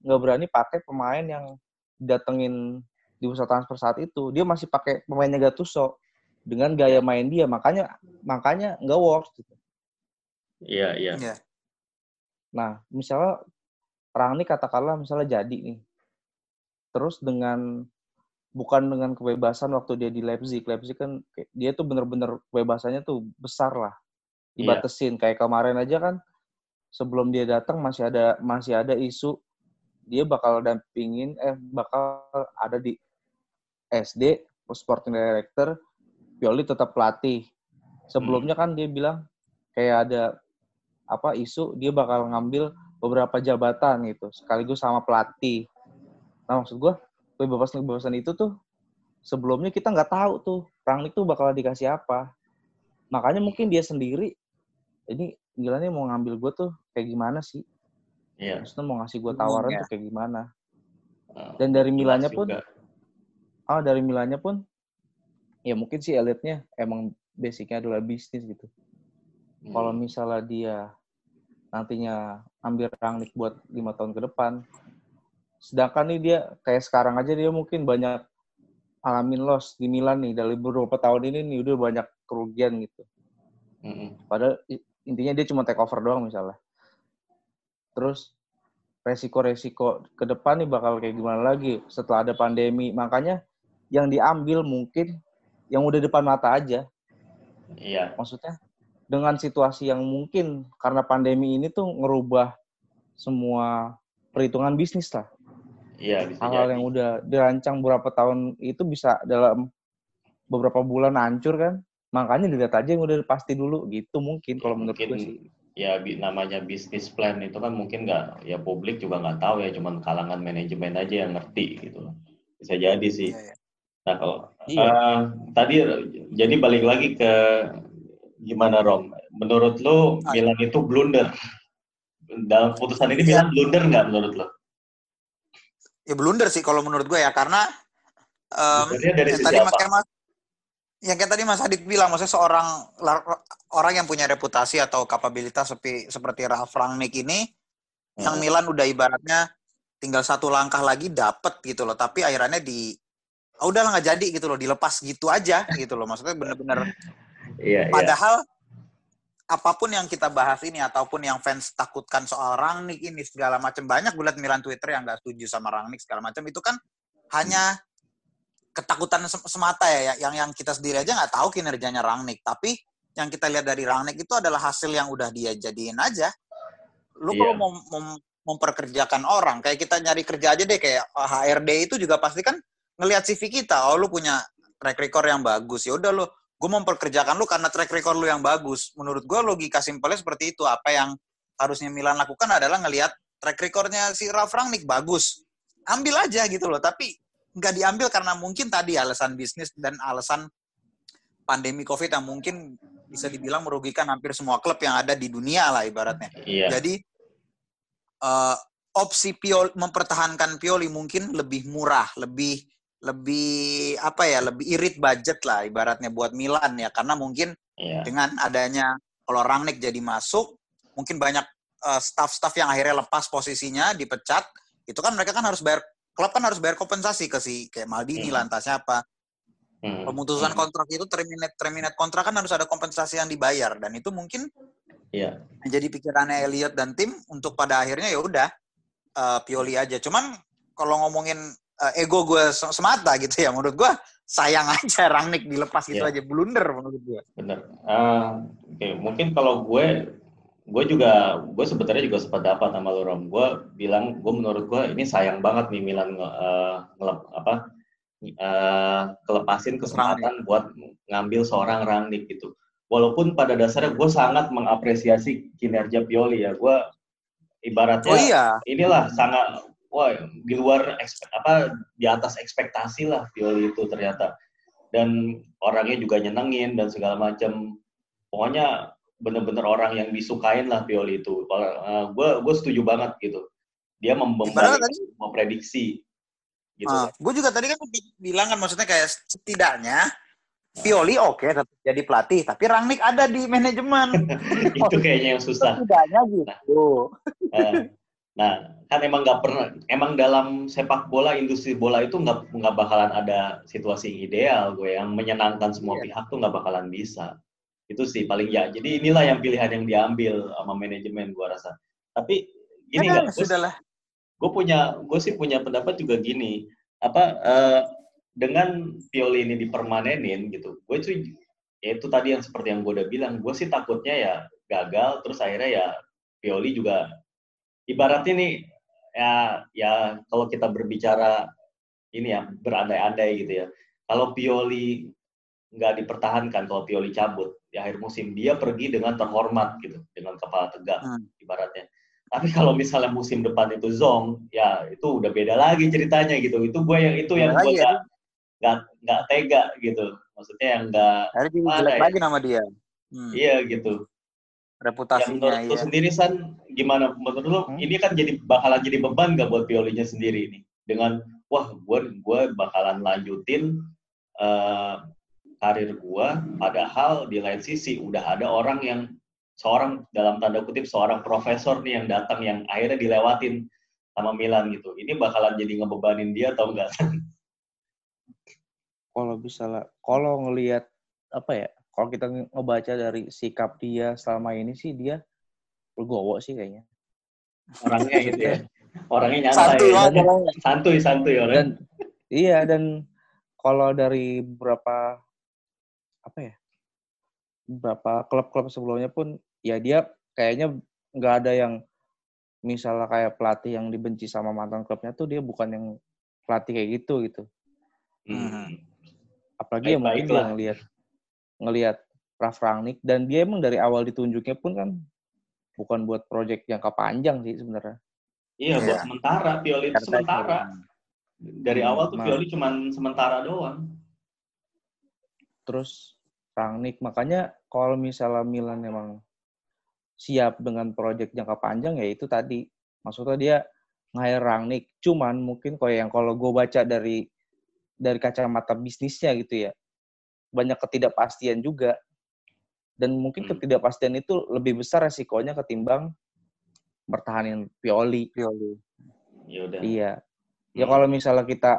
nggak berani pakai pemain yang datengin di bursa transfer saat itu. Dia masih pakai pemainnya Gattuso dengan gaya main dia, makanya makanya nggak works. Gitu.
Iya iya.
Yeah. Nah, misalnya Rangnick katakanlah misalnya jadi nih, terus dengan bukan dengan kebebasan waktu dia di Leipzig. Leipzig kan dia tuh bener-bener kebebasannya tuh besar lah. Iya. Dibatesin. Yeah. Kayak kemarin aja kan sebelum dia datang masih ada masih ada isu dia bakal dampingin eh bakal ada di SD sporting director Pioli tetap pelatih. Sebelumnya kan dia bilang kayak ada apa isu dia bakal ngambil beberapa jabatan gitu sekaligus sama pelatih. Nah maksud gue kebebasan-kebebasan itu tuh sebelumnya kita nggak tahu tuh Rangnick tuh bakal dikasih apa. Makanya mungkin dia sendiri ini gilanya mau ngambil gue tuh kayak gimana sih? Iya. Maksudnya mau ngasih gue tawaran hmm, tuh kayak gimana? Oh, Dan dari Milannya pun, ah oh, dari Milannya pun, ya mungkin sih elitnya emang basicnya adalah bisnis gitu. Hmm. Kalau misalnya dia nantinya ambil Rangnick buat lima tahun ke depan, sedangkan nih dia kayak sekarang aja dia mungkin banyak alamin loss di Milan nih dari beberapa tahun ini nih udah banyak kerugian gitu. Mm-hmm. Padahal intinya dia cuma take over doang misalnya. Terus resiko-resiko ke depan nih bakal kayak gimana lagi setelah ada pandemi. Makanya yang diambil mungkin yang udah depan mata aja.
Iya.
Maksudnya dengan situasi yang mungkin karena pandemi ini tuh ngerubah semua perhitungan bisnis lah.
Iya,
Hal-hal yang udah dirancang beberapa tahun itu bisa dalam beberapa bulan hancur kan. Makanya dilihat aja yang udah pasti dulu gitu mungkin kalau menurut gue sih.
ya namanya bisnis plan itu kan mungkin nggak ya publik juga nggak tahu ya cuman kalangan manajemen aja yang ngerti gitu. Bisa jadi sih. Iya, iya. nah kalau iya. uh, tadi jadi balik lagi ke gimana Rom? Menurut lo ah, Milan itu blunder. Dalam putusan ini Milan blunder nggak menurut lo
ya blunder sih kalau menurut gue ya karena um, dari ya, tadi Mas yang kayak tadi Mas Adit bilang, maksudnya seorang orang yang punya reputasi atau kapabilitas seperti seperti Ralf Rangnick ini, hmm. yang Milan udah ibaratnya tinggal satu langkah lagi dapet gitu loh, tapi akhirnya di, oh, udah nggak jadi gitu loh, dilepas gitu aja gitu loh, maksudnya bener-bener.
Iya, iya.
Padahal apa pun yang kita bahas ini ataupun yang fans takutkan soal Rangnick ini segala macam banyak gue liat Milan Twitter yang nggak setuju sama Rangnick segala macam itu kan hanya ketakutan semata ya yang yang kita sendiri aja nggak tahu kinerjanya Rangnick. Tapi yang kita lihat dari Rangnick itu adalah hasil yang udah dia jadiin aja. Lu yeah. kalau mau mem memperkerjakan orang. Kayak kita nyari kerja aja deh kayak HRD itu juga pasti kan ngelihat CV kita. Oh lu punya track record yang bagus. Ya udah lu gue memperkerjakan lu karena track record lu yang bagus menurut gue logika simpelnya seperti itu apa yang harusnya Milan lakukan adalah ngelihat track recordnya si Ralf Rangnick bagus ambil aja gitu loh tapi nggak diambil karena mungkin tadi alasan bisnis dan alasan pandemi COVID yang mungkin bisa dibilang merugikan hampir semua klub yang ada di dunia lah ibaratnya.
Iya.
Jadi uh, opsi Pioli mempertahankan Pioli mungkin lebih murah, lebih lebih apa ya, lebih irit budget lah ibaratnya buat Milan ya karena mungkin iya. dengan adanya kalau Rangnick jadi masuk, mungkin banyak uh, staff-staff yang akhirnya lepas posisinya dipecat, itu kan mereka kan harus bayar klub kan harus bayar kompensasi ke si kayak Maldini hmm. lantasnya apa. Hmm. Pemutusan hmm. kontrak itu terminate terminate kontrak kan harus ada kompensasi yang dibayar dan itu mungkin
Iya.
Jadi pikirannya Elliot dan tim untuk pada akhirnya ya udah uh, Pioli aja. Cuman kalau ngomongin uh, ego gue semata gitu ya, menurut gue sayang aja Rangnick dilepas gitu yeah. aja blunder menurut gue.
Bener. Uh, Oke, okay. mungkin kalau gue gue juga gue sebetulnya juga sempat dapat sama lo Rom. Gue bilang gue menurut gue ini sayang banget nih Milan uh, ngelep, apa uh, kelepasin kesempatan Rangnick. buat ngambil seorang Rangnick gitu. Walaupun pada dasarnya gue sangat mengapresiasi kinerja Pioli ya. Gue ibaratnya oh, iya. inilah sangat wah di luar apa di atas ekspektasi lah Pioli itu ternyata dan orangnya juga nyenengin dan segala macam pokoknya bener-bener orang yang disukain lah Pioli itu uh, gue gue setuju banget gitu dia memprediksi
gitu uh, ah, gue juga tadi kan bilang kan maksudnya kayak setidaknya Pioli oke okay, tetap jadi pelatih, tapi Rangnick ada di manajemen.
itu kayaknya yang susah.
Setidaknya gitu.
Nah, Nah, kan emang nggak pernah, emang dalam sepak bola, industri bola itu nggak nggak bakalan ada situasi ideal gue yang menyenangkan semua yeah. pihak tuh nggak bakalan bisa. Itu sih paling ya. Jadi inilah yang pilihan yang diambil sama manajemen gue rasa. Tapi gini nggak, ya, gue punya, gue sih punya pendapat juga gini. Apa uh, dengan Pioli ini dipermanenin gitu, gue tuh ya itu tadi yang seperti yang gue udah bilang, gue sih takutnya ya gagal, terus akhirnya ya Pioli juga ibaratnya nih ya ya kalau kita berbicara ini ya berandai-andai gitu ya. Kalau Pioli nggak dipertahankan, kalau Pioli cabut di akhir musim dia pergi dengan terhormat gitu, dengan kepala tegak hmm. ibaratnya. Tapi kalau misalnya musim depan itu Zong, ya itu udah beda lagi ceritanya gitu. Itu gue yang itu yang gue ya. nggak nggak tega gitu. Maksudnya yang nggak.
Ada ya. lagi nama dia.
Hmm. Iya gitu
reputasinya
ya, menurut ya. sendiri san gimana menurut lo hmm? ini kan jadi bakalan jadi beban gak buat Piolinya sendiri ini dengan wah gue gue bakalan lanjutin uh, karir gue padahal di lain sisi udah ada orang yang seorang dalam tanda kutip seorang profesor nih yang datang yang akhirnya dilewatin sama Milan gitu ini bakalan jadi ngebebanin dia atau enggak
kalau bisa lah kalau ngelihat apa ya kalau kita ngebaca dari sikap dia selama ini sih dia legowo sih kayaknya.
Orangnya gitu ya. Orangnya nyantai. Santuy, ya. santuy, santuy orang. Dan,
iya dan kalau dari beberapa apa ya? Beberapa klub-klub sebelumnya pun ya dia kayaknya nggak ada yang misalnya kayak pelatih yang dibenci sama mantan klubnya tuh dia bukan yang pelatih kayak gitu gitu. Hmm. Apalagi baik, yang mungkin yang lihat ngelihat Raf Rangnick dan dia emang dari awal ditunjuknya pun kan bukan buat proyek jangka panjang sih sebenarnya.
Iya, buat ya. sementara. Pioli itu sementara. Dari hmm, awal tuh nah, Pioli cuma sementara doang.
Terus Rangnick, makanya kalau misalnya Milan emang siap dengan proyek jangka panjang ya itu tadi. Maksudnya dia nge Rangnick. Cuman mungkin kalau yang kalau gue baca dari dari kacamata bisnisnya gitu ya banyak ketidakpastian juga dan mungkin hmm. ketidakpastian itu lebih besar resikonya ketimbang bertahanin Pioli.
Pioli.
Yaudah.
Iya. Ya hmm. kalau misalnya kita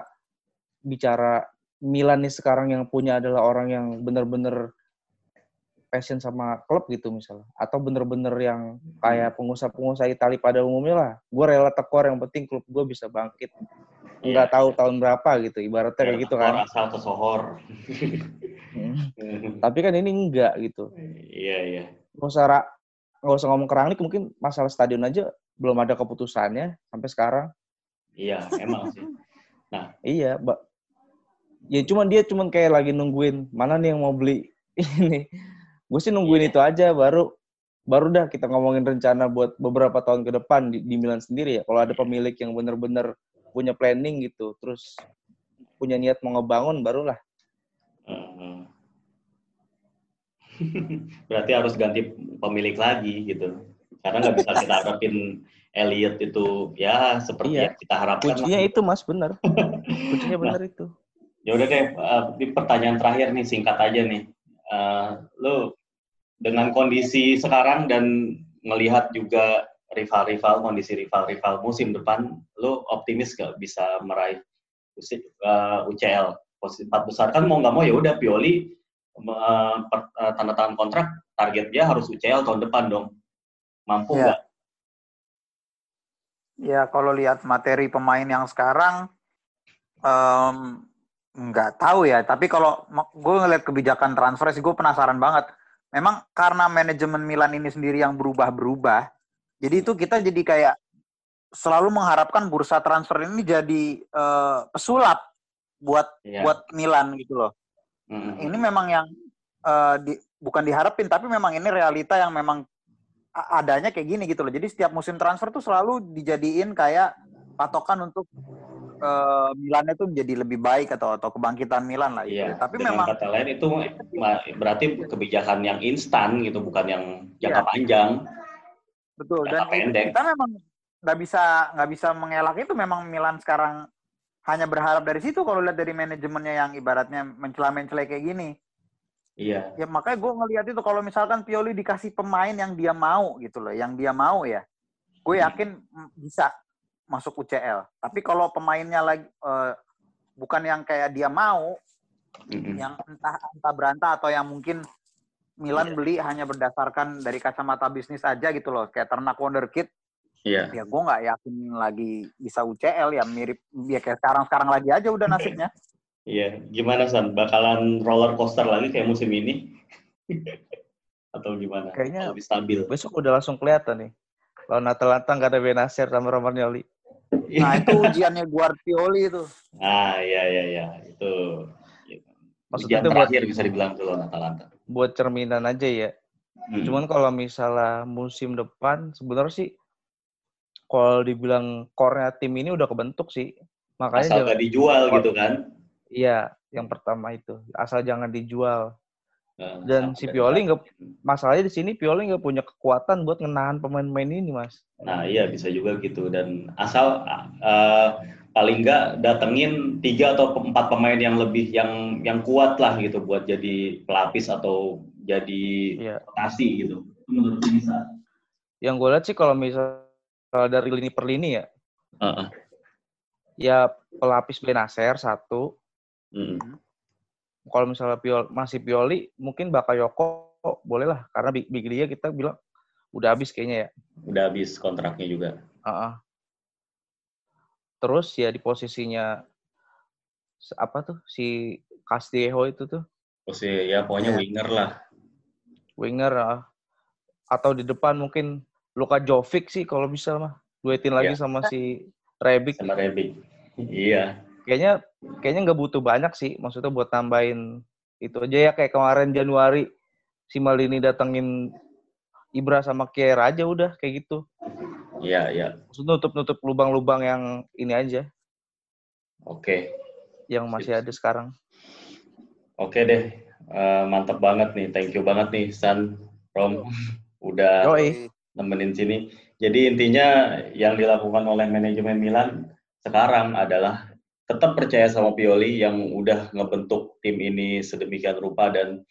bicara Milan nih sekarang yang punya adalah orang yang benar-benar passion sama klub gitu misalnya atau bener-bener yang kayak hmm. pengusaha-pengusaha Italia pada umumnya lah gue rela tekor yang penting klub gue bisa bangkit nggak yeah. tahu tahun berapa gitu ibaratnya kayak gitu kan.
Asal kesohor
hmm. tapi kan ini enggak gitu.
Iya iya.
Nggak usah nggak usah ngomong kerangnik mungkin masalah stadion aja belum ada keputusannya sampai sekarang.
Iya emang sih. Nah.
Iya mbak ya cuman dia cuman kayak lagi nungguin mana nih yang mau beli ini? Gue sih nungguin yeah. itu aja baru baru dah kita ngomongin rencana buat beberapa tahun ke depan di, di Milan sendiri ya kalau ada pemilik yang bener-bener punya planning gitu terus punya niat mau ngebangun barulah.
Berarti harus ganti pemilik lagi gitu. Karena nggak bisa kita harapin Elliot itu ya seperti iya. yang kita harapkan
kuncinya lah. itu mas benar. Kuncinya benar nah, itu.
ya udah deh uh, di pertanyaan terakhir nih singkat aja nih. Uh, lo dengan kondisi sekarang dan melihat juga rival-rival kondisi rival-rival musim depan lo optimis gak bisa meraih UCL uh, posisi empat besar kan mau nggak mau ya udah Pioli uh, uh, tanda tangan kontrak target dia harus UCL tahun depan dong mampu ya. nggak?
Ya kalau lihat materi pemain yang sekarang um, nggak tahu ya. Tapi kalau gue ngeliat kebijakan transfer sih gue penasaran banget. Memang karena manajemen Milan ini sendiri yang berubah-berubah, jadi itu kita jadi kayak selalu mengharapkan bursa transfer ini jadi uh, pesulap buat yeah. buat Milan gitu loh. Mm-hmm. Ini memang yang uh, di, bukan diharapin tapi memang ini realita yang memang adanya kayak gini gitu loh. Jadi setiap musim transfer tuh selalu dijadiin kayak patokan untuk uh, Milan itu menjadi lebih baik atau atau kebangkitan Milan lah.
Iya. Gitu. Tapi Dengan memang kata lain itu berarti kebijakan yang instan gitu, bukan yang jangka iya. panjang.
Betul. Dan pendek. kita memang nggak bisa nggak bisa mengelak itu memang Milan sekarang hanya berharap dari situ kalau lihat dari manajemennya yang ibaratnya mencela-mencela kayak gini.
Iya.
Ya makanya gue ngelihat itu kalau misalkan Pioli dikasih pemain yang dia mau gitu loh, yang dia mau ya, gue hmm. yakin bisa masuk UCL. Tapi kalau pemainnya lagi uh, bukan yang kayak dia mau, mm-hmm. yang entah entah berantah atau yang mungkin Milan yeah. beli hanya berdasarkan dari kacamata bisnis aja gitu loh, kayak ternak wonderkid.
Iya.
Yeah. Ya gue nggak yakin lagi bisa UCL ya mirip ya kayak sekarang sekarang lagi aja udah nasibnya.
Iya, gimana San? Bakalan roller coaster lagi kayak musim ini? Atau gimana?
Kayaknya lebih stabil. Besok udah langsung kelihatan nih. Lawan Atalanta nggak ada Benacer sama Romagnoli.
Nah itu ujiannya Guardioli itu.
Ah iya iya iya itu. Maksudnya itu buat bisa dibilang tuh lawan Atalanta.
Buat cerminan aja ya. Hmm. Cuman kalau misalnya musim depan sebenarnya sih kalau dibilang core-nya tim ini udah kebentuk sih.
Makanya asal gak dijual gitu kan.
Iya, yang pertama itu. Asal jangan dijual. Nah, Dan si Pioli nggak masalahnya di sini Pioli nggak punya kekuatan buat ngenahan pemain-pemain ini, Mas.
Nah, iya bisa juga gitu. Dan asal uh, paling nggak datengin tiga atau empat pemain yang lebih yang yang kuat lah gitu buat jadi pelapis atau jadi iya. rotasi gitu. Menurut bisa.
Yang gue lihat sih kalau misal dari lini per lini ya, uh -uh. ya pelapis Benacer satu, mm kalau misalnya Pioli, masih Pioli, mungkin Bakayoko boleh lah karena Big, Big dia kita bilang udah habis kayaknya ya.
Udah habis kontraknya juga.
Uh -uh. Terus ya di posisinya apa tuh si Castillejo itu tuh?
Posisi ya pokoknya ya. winger lah.
Winger uh, atau di depan mungkin Luka Jovic sih kalau bisa mah duetin lagi ya. sama si Rebic.
Sama Rebic. Iya
kayaknya kayaknya nggak butuh banyak sih maksudnya buat tambahin itu aja ya kayak kemarin Januari si Malini datengin Ibra sama Kier aja udah kayak gitu.
Iya, iya.
Nutup-nutup lubang-lubang yang ini aja.
Oke.
Yang masih ada sekarang.
Oke deh. Uh, mantap banget nih. Thank you banget nih San Rom udah Yoi. nemenin sini. Jadi intinya yang dilakukan oleh manajemen Milan sekarang adalah tetap percaya sama Pioli yang udah ngebentuk tim ini sedemikian rupa dan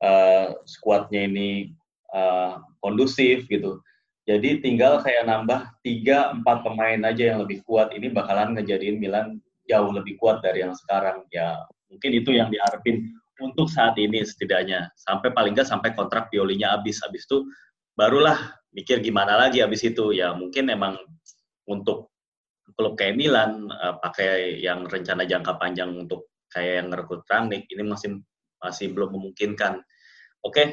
uh, skuadnya ini uh, kondusif gitu. Jadi tinggal kayak nambah 3 4 pemain aja yang lebih kuat ini bakalan ngejadiin Milan jauh lebih kuat dari yang sekarang. Ya, mungkin itu yang diharapin untuk saat ini setidaknya. Sampai paling nggak sampai kontrak Piolinya habis. Habis itu barulah mikir gimana lagi habis itu. Ya, mungkin emang untuk klub kayak Milan uh, pakai yang rencana jangka panjang untuk kayak yang ngerekrut Rangnick ini masih masih belum memungkinkan. Oke, okay,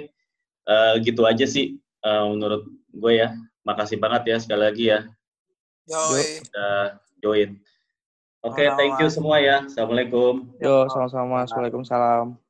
uh, eh, gitu aja sih uh, menurut gue ya. Makasih banget ya sekali lagi ya.
Yoi.
Udah join. Oke, okay, thank you semua ya. Assalamualaikum.
Yo, sama-sama. Assalamualaikum. Salam.